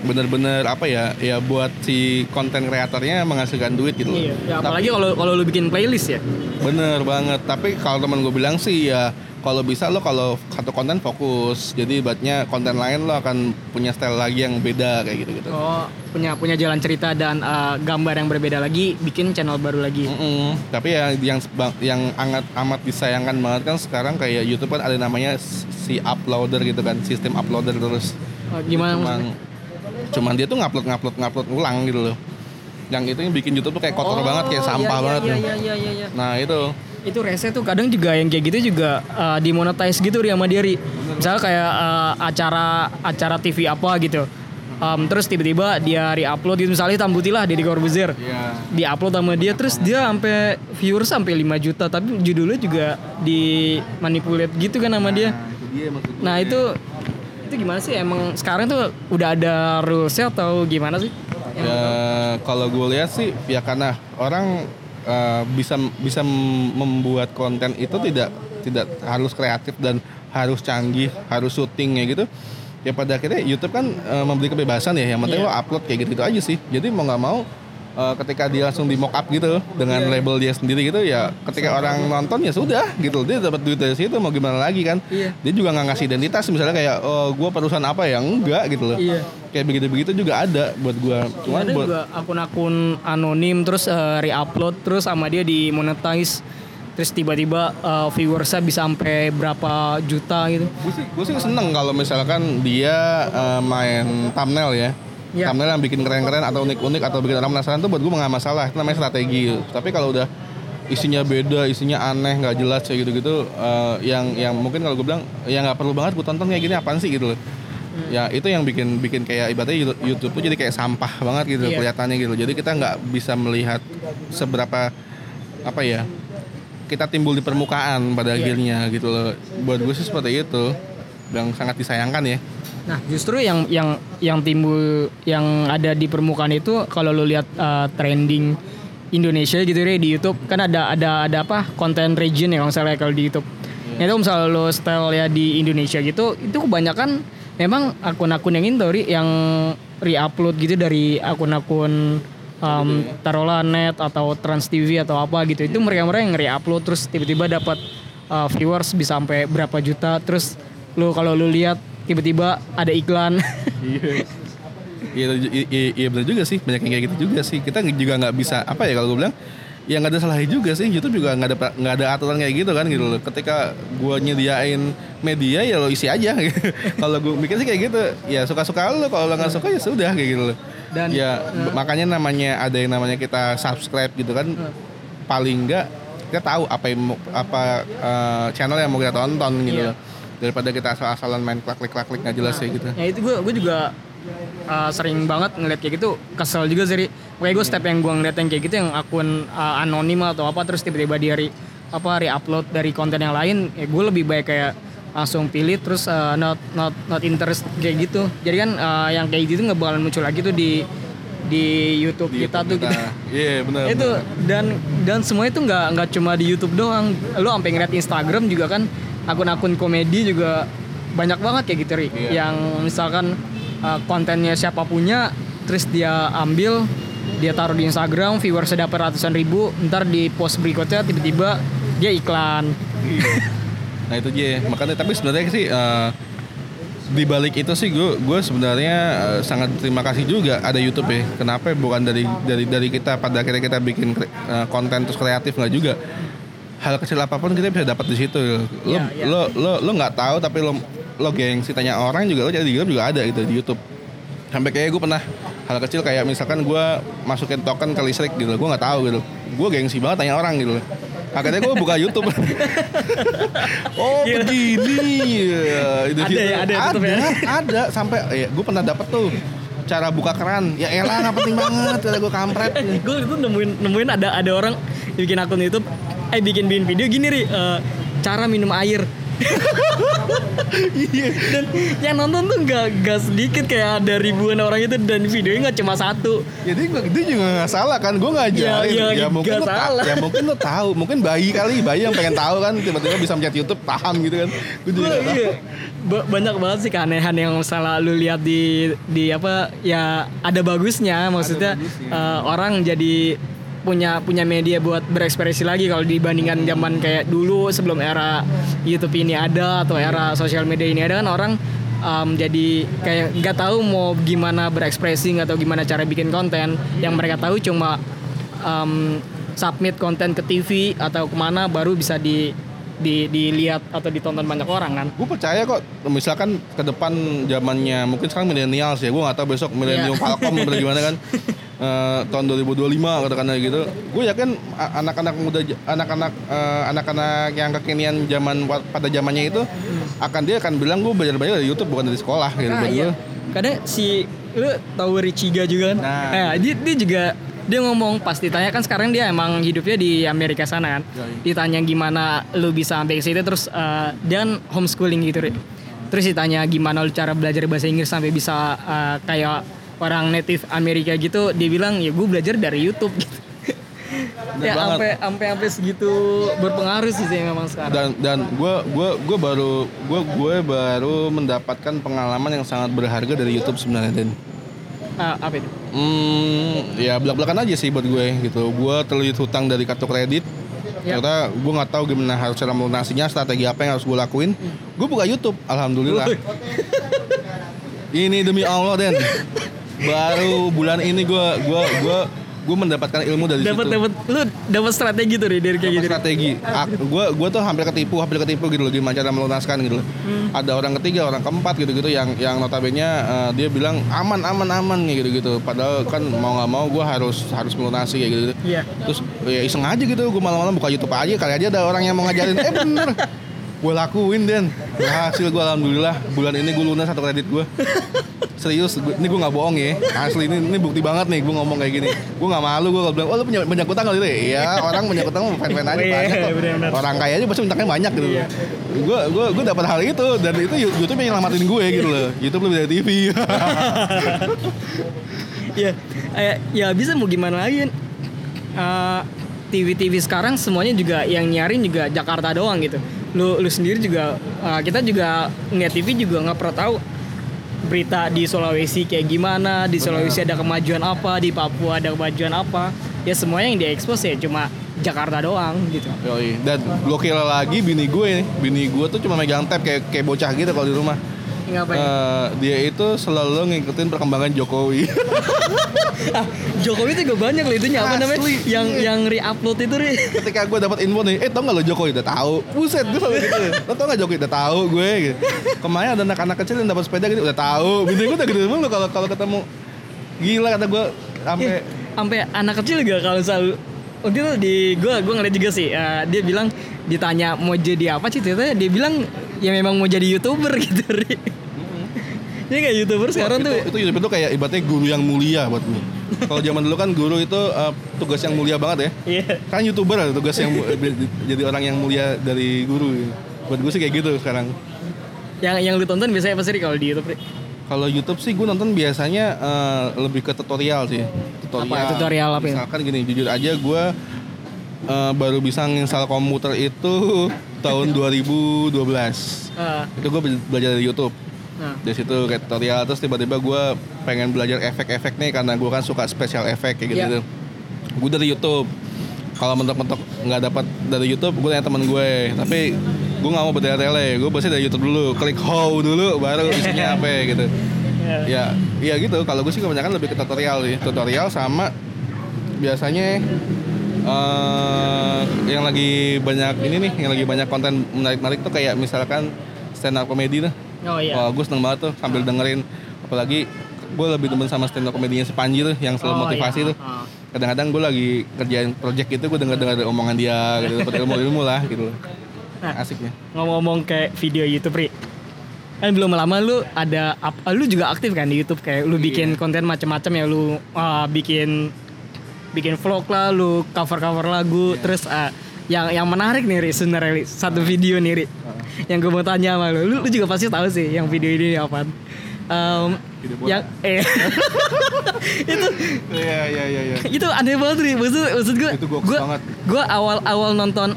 bener-bener apa ya ya buat si konten kreatornya menghasilkan duit gitu iya. ya, apalagi kalau kalau lu bikin playlist ya. Bener banget. Tapi kalau teman gue bilang sih ya kalau bisa lo kalau satu konten fokus. Jadi buatnya konten lain lo akan punya style lagi yang beda kayak gitu gitu oh punya punya jalan cerita dan uh, gambar yang berbeda lagi bikin channel baru lagi. Mm -mm. tapi ya yang yang sangat amat disayangkan banget kan sekarang kayak YouTube kan ada namanya si uploader gitu kan sistem uploader terus. Oh, gimana cuman cuman dia tuh ngupload ngupload ngupload ulang gitu loh. Yang itu yang bikin YouTube tuh kayak kotor oh, banget kayak sampah iya, banget iya, iya, iya, iya, iya. nah itu itu rese tuh kadang juga yang kayak gitu juga uh, dimonetize gitu ri sama misalnya kayak uh, acara acara TV apa gitu. Um, terus tiba-tiba dia re-upload gitu. Misalnya hitam putih lah Deddy Corbuzier. Yeah. di-upload sama dia terus dia sampai viewer sampai 5 juta. Tapi judulnya juga di manipulate gitu kan sama dia. Nah itu itu gimana sih? Emang sekarang tuh udah ada rulesnya atau gimana sih? Ya kalau gue lihat sih ya karena orang uh, bisa bisa membuat konten itu tidak tidak harus kreatif dan harus canggih, harus syutingnya gitu. ya pada akhirnya YouTube kan uh, memberi kebebasan ya yang penting Iya. lo upload kayak gitu, gitu aja sih jadi mau nggak mau uh, ketika dia langsung di mock up gitu dengan Iya. label dia sendiri gitu ya ketika orang nonton ya sudah gitu dia dapat duit dari situ mau gimana lagi kan Iya. dia juga nggak ngasih identitas misalnya kayak oh gue perusahaan apa ya enggak gitu loh Iya. Kayak begitu begitu juga ada buat gue cuman ada buat juga akun-akun anonim terus eh, re-upload terus sama dia di monetize terus tiba-tiba eh, viewersnya bisa sampai berapa juta gitu. Gue sih gue sih seneng kalau misalkan dia uh, main thumbnail ya. Iya. thumbnail yang bikin keren-keren atau unik-unik atau bikin orang penasaran tuh buat gue nggak masalah. Itu namanya strategi. Tapi kalau udah isinya beda isinya aneh nggak jelas kayak gitu-gitu uh, yang yang mungkin kalau gue bilang ya nggak perlu banget gue tonton kayak gini apaan sih gitu loh ya itu yang bikin bikin kayak ibaratnya YouTube- tuh jadi kayak sampah banget gitu Iya. kelihatannya gitu jadi kita nggak bisa melihat seberapa apa ya kita timbul di permukaan pada Iya. akhirnya gitu loh buat gue sih seperti itu yang sangat disayangkan ya Nah, justru yang yang yang timbul yang ada di permukaan itu kalau lu lihat uh, trending Indonesia gitu ya di YouTube kan ada ada ada apa konten region ya kalau misalnya kalau di YouTube. Nah, itu misalnya lu style ya di Indonesia gitu, itu kebanyakan memang akun-akun yang itu Ri, yang re-upload gitu dari akun-akun um, taruhlah net atau Trans TV atau apa gitu. Itu mereka-mereka yang re-upload terus tiba-tiba dapat uh, viewers bisa sampai berapa juta terus lu kalau lu lihat tiba-tiba ada iklan Iya. Iya, iya, iya, iya benar juga sih banyak yang kayak gitu juga sih kita juga nggak bisa apa ya kalau gue bilang ya nggak ada salahnya juga sih. YouTube juga nggak ada nggak ada aturan kayak gitu kan gitu loh. Ketika gue nyediain media ya lo isi aja. Kalau gue mikir sih kayak gitu. Ya suka suka lo. Kalau lo nggak suka ya sudah kayak gitu loh. Dan- ya makanya namanya ada yang namanya kita subscribe gitu kan. Paling nggak kita tahu apa yang apa eh, channel yang mau kita tonton gitu Iya. loh. Daripada kita asal-asalan main klik klik klik nggak jelas kayak gitu. Ya itu gue gue juga uh, sering banget ngeliat kayak gitu. Kesel juga sih kayak gue step yang gue ngeliat yang kayak gitu yang akun uh, anonim atau apa terus tiba-tiba dia re, apa re-upload dari konten yang lain ya gue lebih baik kayak langsung pilih terus uh, not not not interest kayak gitu. Jadi kan uh, yang kayak gitu nggak bakalan muncul lagi tuh di di YouTube Di kita YouTube tuh kita. Iya benar. itu benar. dan dan semua itu nggak nggak cuma di YouTube doang. Lu sampai ngeliat Instagram juga kan akun-akun komedi juga banyak banget kayak gitu Ri Iya. yang misalkan uh, kontennya siapa punya terus dia ambil dia taruh di Instagram viewersnya dapat ratusan ribu ntar di post berikutnya tiba-tiba dia iklan Nah itu dia. Makanya tapi sebenarnya sih eh, di balik itu sih gue gue sebenarnya eh, sangat terima kasih juga ada YouTube ya. Kenapa bukan dari dari dari kita pada akhirnya kita bikin kre- eh, konten terus kreatif nggak juga. Hal kecil apa pun kita bisa dapat di situ. Lo Iya, iya. lo lo lo nggak tahu tapi lo lo gengsi tanya orang juga lo jadi di YouTube juga ada gitu di YouTube. Sampai kayak gue pernah hal kecil kayak misalkan gue masukin token ke listrik gitu, gue nggak tahu gitu. Gue gengsi banget tanya orang gitu. Akhirnya gue buka YouTube. oh Gila. begini. Ya, itu Ada situ. ya, ada ada, ya. ada sampai ya, gue pernah dapet tuh cara buka keran. Ya elah nggak penting banget kata gue kampret. gue itu nemuin nemuin ada ada orang bikin akun YouTube eh bikin bikin video gini ri eh, cara minum air Iya. dan yang nonton tuh nggak nggak sedikit kayak ada ribuan orang itu dan videonya nggak cuma satu Jadi gua- dia juga nggak salah kan, gue ngajarin. Ya, ya, mungkin nggak lo ta- salah. ya mungkin lo tahu, mungkin bayi kali, bayi yang pengen tahu kan, tiba-tiba bisa mencet YouTube paham gitu kan. Gue juga nggak tahu. Iya. Ba- banyak banget sih keanehan yang salah lu lihat di di apa ya ada bagusnya maksudnya bagusnya. eh, orang jadi punya punya media buat berekspresi lagi kalau dibandingkan zaman kayak dulu sebelum era YouTube ini ada atau era sosial media ini ada kan orang em, jadi kayak nggak tahu mau gimana berekspresi atau gimana cara bikin konten yang mereka tahu cuma em, submit konten ke TV atau ke mana baru bisa di di dilihat atau ditonton banyak orang kan Gue percaya kok, misalkan ke depan zamannya mungkin sekarang milenial sih, gue nggak tahu besok milenium Iya. Falcom gimana kan. Eh, tahun 2025 katakanlah gitu. Gue yakin anak-anak muda, anak-anak eh, anak-anak yang kekinian zaman pada zamannya itu akan dia akan bilang gue belajar belajar dari YouTube bukan dari sekolah gitu. Nah, iya. Kadang si lu tahu Richiga juga kan? Nah. Eh, dia, dia juga dia ngomong pas ditanya kan sekarang dia emang hidupnya di Amerika sana kan. Yoi. Ditanya gimana lu bisa sampai ke situ terus eh, dan homeschooling gitu. Terus ditanya gimana lu cara belajar bahasa Inggris sampai bisa eh, kayak orang native Amerika gitu, dia bilang ya gue belajar dari YouTube gitu. Ya sampai sampai sampai segitu berpengaruh sih sih memang sekarang. dan dan gue gua gua baru gue gue baru mendapatkan pengalaman yang sangat berharga dari YouTube sebenarnya Den. Ah, apa itu? Hmm, ya belak-belakan aja sih buat gue gitu. Gue terlilit hutang dari kartu kredit. Ya. Ternyata gue nggak tahu gimana harus cara melunasinya, strategi apa yang harus gue lakuin. Gue buka YouTube, alhamdulillah. ini demi Allah Den. Baru bulan ini gue gua gua gue mendapatkan ilmu dari Dapat situ. dapat lu dapat strategi tuh Ri, dari kayak gitu. Strategi. Gue gue tuh hampir ketipu, hampir ketipu gitu loh gimana cara melunaskan gitu loh. Hmm. Ada orang ketiga, orang keempat gitu-gitu yang yang notabene uh, dia bilang aman aman aman gitu-gitu. Padahal kan mau nggak mau gue harus harus melunasi kayak gitu. Iya. Terus ya iseng aja gitu, gue malam-malam buka YouTube aja kali aja ada orang yang mau ngajarin. Eh bener, gue lakuin Den. Berhasil gue alhamdulillah. Bulan ini gue lunas satu kredit gue. Serius, gua- ini gue nggak bohong ya. Asli ini ini bukti banget nih gue ngomong kayak gini. Gue nggak malu gue bilang, oh lu punya banyak utang kali ya? Iya, orang banyak utang mah fan-fan aja Iya, banyak kok. bener-bener. Orang kaya aja pasti utangnya banyak gitu. Iya. Gue gue gue dapat hal itu dan itu YouTube yang nyelamatin gue gitu loh. YouTube lebih dari TV. Iya. Eh, ya bisa mau gimana lagi? Eh, TV-TV sekarang semuanya juga yang nyarin juga Jakarta doang gitu. Lu lu sendiri juga eh, kita juga ngeliat TV juga nggak pernah tahu berita di Sulawesi kayak gimana, di Sulawesi ada kemajuan apa, di Papua ada kemajuan apa. Ya semuanya yang diekspos ya cuma Jakarta doang gitu. Yoi. Dan gokil lagi bini gue nih. Bini gue tuh cuma megang tab kayak kayak bocah gitu kalau di rumah. Ngapain? Eh, dia itu selalu ngikutin perkembangan Jokowi. Ah, Jokowi itu juga banyak loh itunya apa namanya? Yang iya. yang re-upload itu re. Ketika gue dapat info nih, eh tau gak lo Jokowi udah tahu. Buset, gue selalu gitu. Lo tau gak Jokowi udah tahu gue gitu. Kemarin ada anak-anak kecil yang dapat sepeda gitu udah tahu. Bini gue udah gitu mulu kalau kalau ketemu gila kata gue sampai Iya, sampai anak kecil juga kalau selalu waktu itu di gue gue ngeliat juga sih eh, dia bilang ditanya mau jadi apa sih ternyata dia bilang ya memang mau jadi youtuber gitu Ri. Ini kayak youtuber sekarang itu, tuh itu YouTube itu kayak ibaratnya guru yang mulia buat gue. Kalau zaman dulu kan guru itu eh, tugas yang mulia banget ya. iya Kan youtuber ada tugas yang jadi orang yang mulia dari guru. Buat gue sih kayak gitu sekarang. yang yang lu tonton biasanya apa sih kalau di YouTube? Kalau YouTube sih gue nonton biasanya eh, lebih ke tutorial sih. Tutorial. Apa, tutorial apa ya? Misalkan gini, jujur aja gue eh, baru bisa nginstal komputer itu tahun 2012. Ah, Itu gue belajar dari YouTube. Nah. Dari situ kayak tutorial terus tiba-tiba gue pengen belajar efek-efek nih karena gue kan suka special effect kayak gitu. Iya. Gue dari YouTube. Kalau mentok-mentok nggak dapat dari YouTube, gue tanya teman gue. Tapi gue nggak mau bertele-tele. Gue pasti dari YouTube dulu, klik how dulu, baru isinya apa gitu. Ya. Ya, iya gitu. Kalau gue sih kebanyakan lebih ke tutorial sih. Tutorial sama biasanya eh yang lagi banyak ini nih, yang lagi banyak konten menarik-menarik tuh kayak misalkan stand up comedy tuh. Oh iya. Wah, gue seneng banget tuh sambil dengerin. Apalagi gue lebih demen sama stand up komedinya si Panji tuh yang selalu Oh, motivasi iya. tuh. Ah. Kadang-kadang gue lagi kerjain project itu gue denger-denger omongan dia gitu, dapat ilmu-ilmu lah gitu. Nah. Asiknya. ngomong-ngomong kayak video YouTube Ri kan belum lama lu ada ap- lu juga aktif kan di YouTube kayak lu bikin konten macam-macam ya lu ah, bikin bikin vlog lah lu cover-cover lagu terus ah, yang yang menarik nih Ri sebenarnya Ri. satu video nih Ri yang gue mau tanya sama lu, lu lu juga pasti tahu sih yang video ini apa bola. yang eh itu Iya iya iya iya. itu aneh banget nih maksud maksud gue gue banget. gue awal awal nonton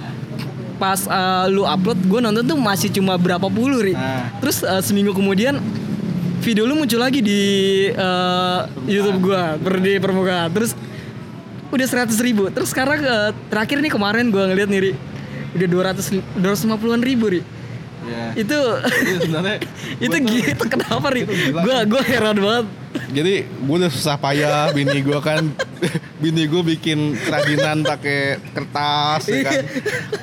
pas uh, lu upload gue nonton tuh masih cuma berapa puluh ri Nah. terus uh, seminggu kemudian video lu muncul lagi di uh, YouTube gue per di permukaan terus udah seratus ribu. Terus sekarang uh, terakhir nih kemarin gue ngeliat nih ri. Udah 200 250-an ribu ri. Iya. itu sebenarnya. Itu tuh- gitu kenapa ri? gue gue heran banget. Jadi gue udah susah payah bini gue kan bini gue bikin kerajinan pakai kertas ya kan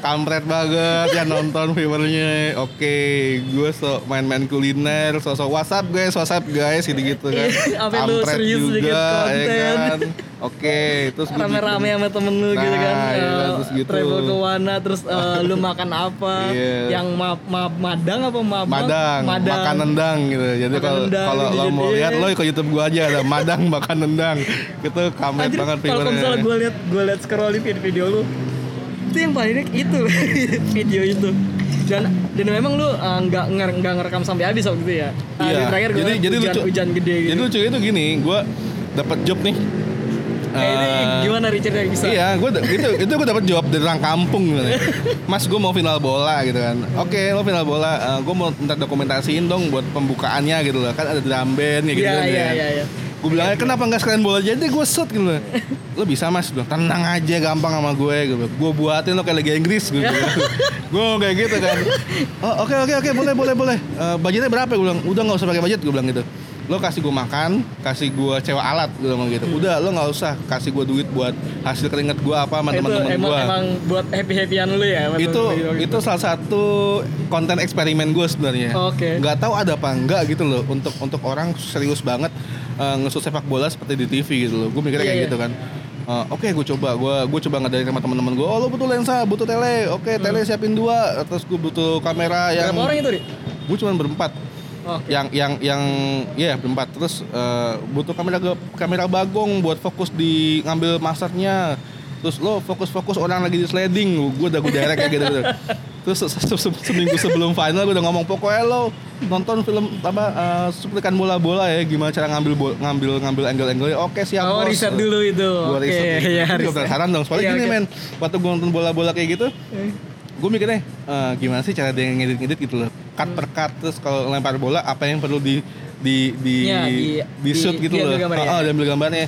kampret banget ya nonton viewernya oke gue so main-main kuliner sosok WhatsApp guys WhatsApp guys gitu gitu kan Iya, bikin konten. ya kan oke terus gue rame-rame sama temen lu gitu kan Nah, iya, eh, terus gitu. travel ke mana terus eh, lu makan apa Iya. yang ma ma- madang apa mabang Madang, makan nendang gitu. Jadi kalau kalau lo mau lihat lo ke YouTube gua aja ada Madang makan nendang. Itu kamet Anjir, kalau misalnya gue liat gue liat scrolling video, video lu itu yang paling enak itu video itu dan dan memang lu eh, nggak nger- nggak ngerekam sampai habis waktu itu ya Ah, Iya. terakhir jadi jadi hujan, lucu. hujan gede gitu Jadi lucu itu gini, gua dapat job nih. Kayak ini Eh, gimana Richard yang bisa? Iya, gue itu itu gue dapat jawab dari orang kampung gitu. Mas, gue mau final bola gitu kan. Oke, lo final bola. gue mau minta dokumentasiin dong buat pembukaannya gitu loh. Kan ada drum band kayak gitu Iya kan. iya ya. iya iya. Gue bilang kenapa nggak sekalian bola aja deh gue shoot gitu. Lo bisa mas, bilang tenang aja gampang sama gue gitu. Gue buatin lo kayak Liga Inggris gitu. gue kayak gitu kan. Oh oke oke oke boleh boleh boleh. Eh, budgetnya berapa? Gue bilang udah nggak usah pakai budget gue bilang gitu. Lo kasih gue makan, kasih gue sewa alat gue bilang gitu. Udah lo nggak usah kasih gue duit buat hasil keringet gue apa sama teman-teman gue. emang buat happy happyan lu ya. Itu gitu. itu salah satu konten eksperimen gue sebenarnya. Oke. Nggak tahu ada apa enggak gitu loh untuk untuk orang serius banget eh, ngesut sepak bola seperti di TV gitu loh. Gue mikirnya kayak iya. gitu kan. Eh, Oke, gue coba, gue gue coba ngadain sama teman-teman gue. Oh, lo butuh lensa, butuh tele. Oke, tele siapin dua. Terus gue butuh kamera yang. Hmm. Berapa orang itu, Ri? Gue cuma berempat. Oke. Yang yang yang ya berempat. Terus eh, butuh kamera kamera bagong buat fokus di ngambil masternya. Terus lo fokus-fokus orang lagi di sliding, gue udah gue direct kayak gitu, gitu. Terus se- se- se- seminggu sebelum final gue udah ngomong pokoknya lo nonton film apa eh, cuplikan bola-bola ya gimana cara ngambil bol- ngambil ngambil angle-angle. Oke siap Oh, bos. riset dulu itu. Gue Oke, riset. iya, Gue riset. penasaran dong. Soalnya Iya, gini oke. men, waktu gue nonton bola-bola kayak gitu, gue mikirnya eh, gimana sih cara dia ngedit-ngedit gitu loh cut per cut terus kalau lempar bola apa yang perlu di di di Iya, di, di- shoot di- gitu diambil loh gambarnya. Oh, diambil gambarnya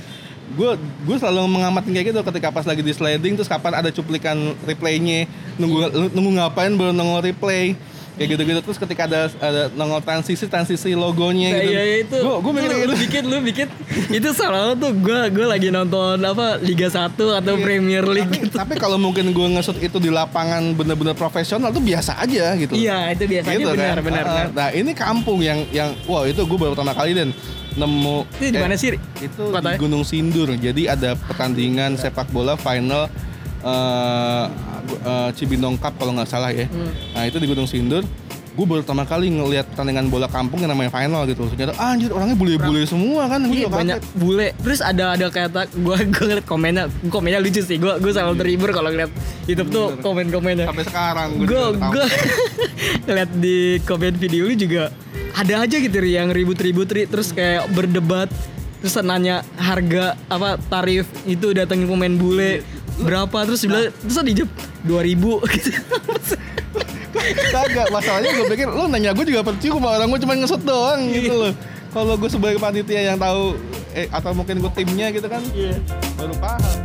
gue gue selalu mengamati kayak gitu ketika pas lagi di sliding terus kapan ada cuplikan replaynya nunggu nunggu ngapain baru nongol replay kayak gitu-gitu terus ketika ada ada nongol transisi transisi logonya Nah, gitu iya itu. gue gue mikir Lu- gitu bikin lu bikin itu salah tuh gue gue lagi nonton apa Liga 1 atau Iya. Premier League tapi, gitu. tapi kalau mungkin gue ngesut itu di lapangan bener-bener profesional tuh biasa aja gitu Iya, itu biasanya Gitu benar kan. benar. Uh, benar. Nah ini kampung yang yang wah itu gue baru pertama kali dan nemu Itu di mana sih? Ri? Itu Kotanya? di Gunung Sindur. Jadi ada pertandingan sepak bola final eh eh, Cibinong Cup kalau nggak salah ya. Hmm. Nah itu di Gunung Sindur. Gue baru pertama kali ngelihat pertandingan bola kampung yang namanya final gitu. Ternyata ah, anjir orangnya bule-bule semua kan. Gua Iya banyak kaget. bule. Terus ada ada kata gue gue ngeliat komennya komennya lucu sih. Gue gue selalu terhibur kalau ngeliat YouTube tuh komen-komennya. Sampai sekarang Gue gue ngeliat di komen video lu juga ada aja gitu yang ribut-ribut Ri. terus kayak berdebat terus nanya harga apa tarif itu datengin pemain bule berapa terus bilang terus dijawab 2000 gitu. Kagak, masalahnya gue pikir lu nanya gue juga percuma orang gue cuma ngesut doang gitu loh. Kalau gue sebagai panitia yang tahu eh atau mungkin gue timnya gitu kan Iya. baru paham.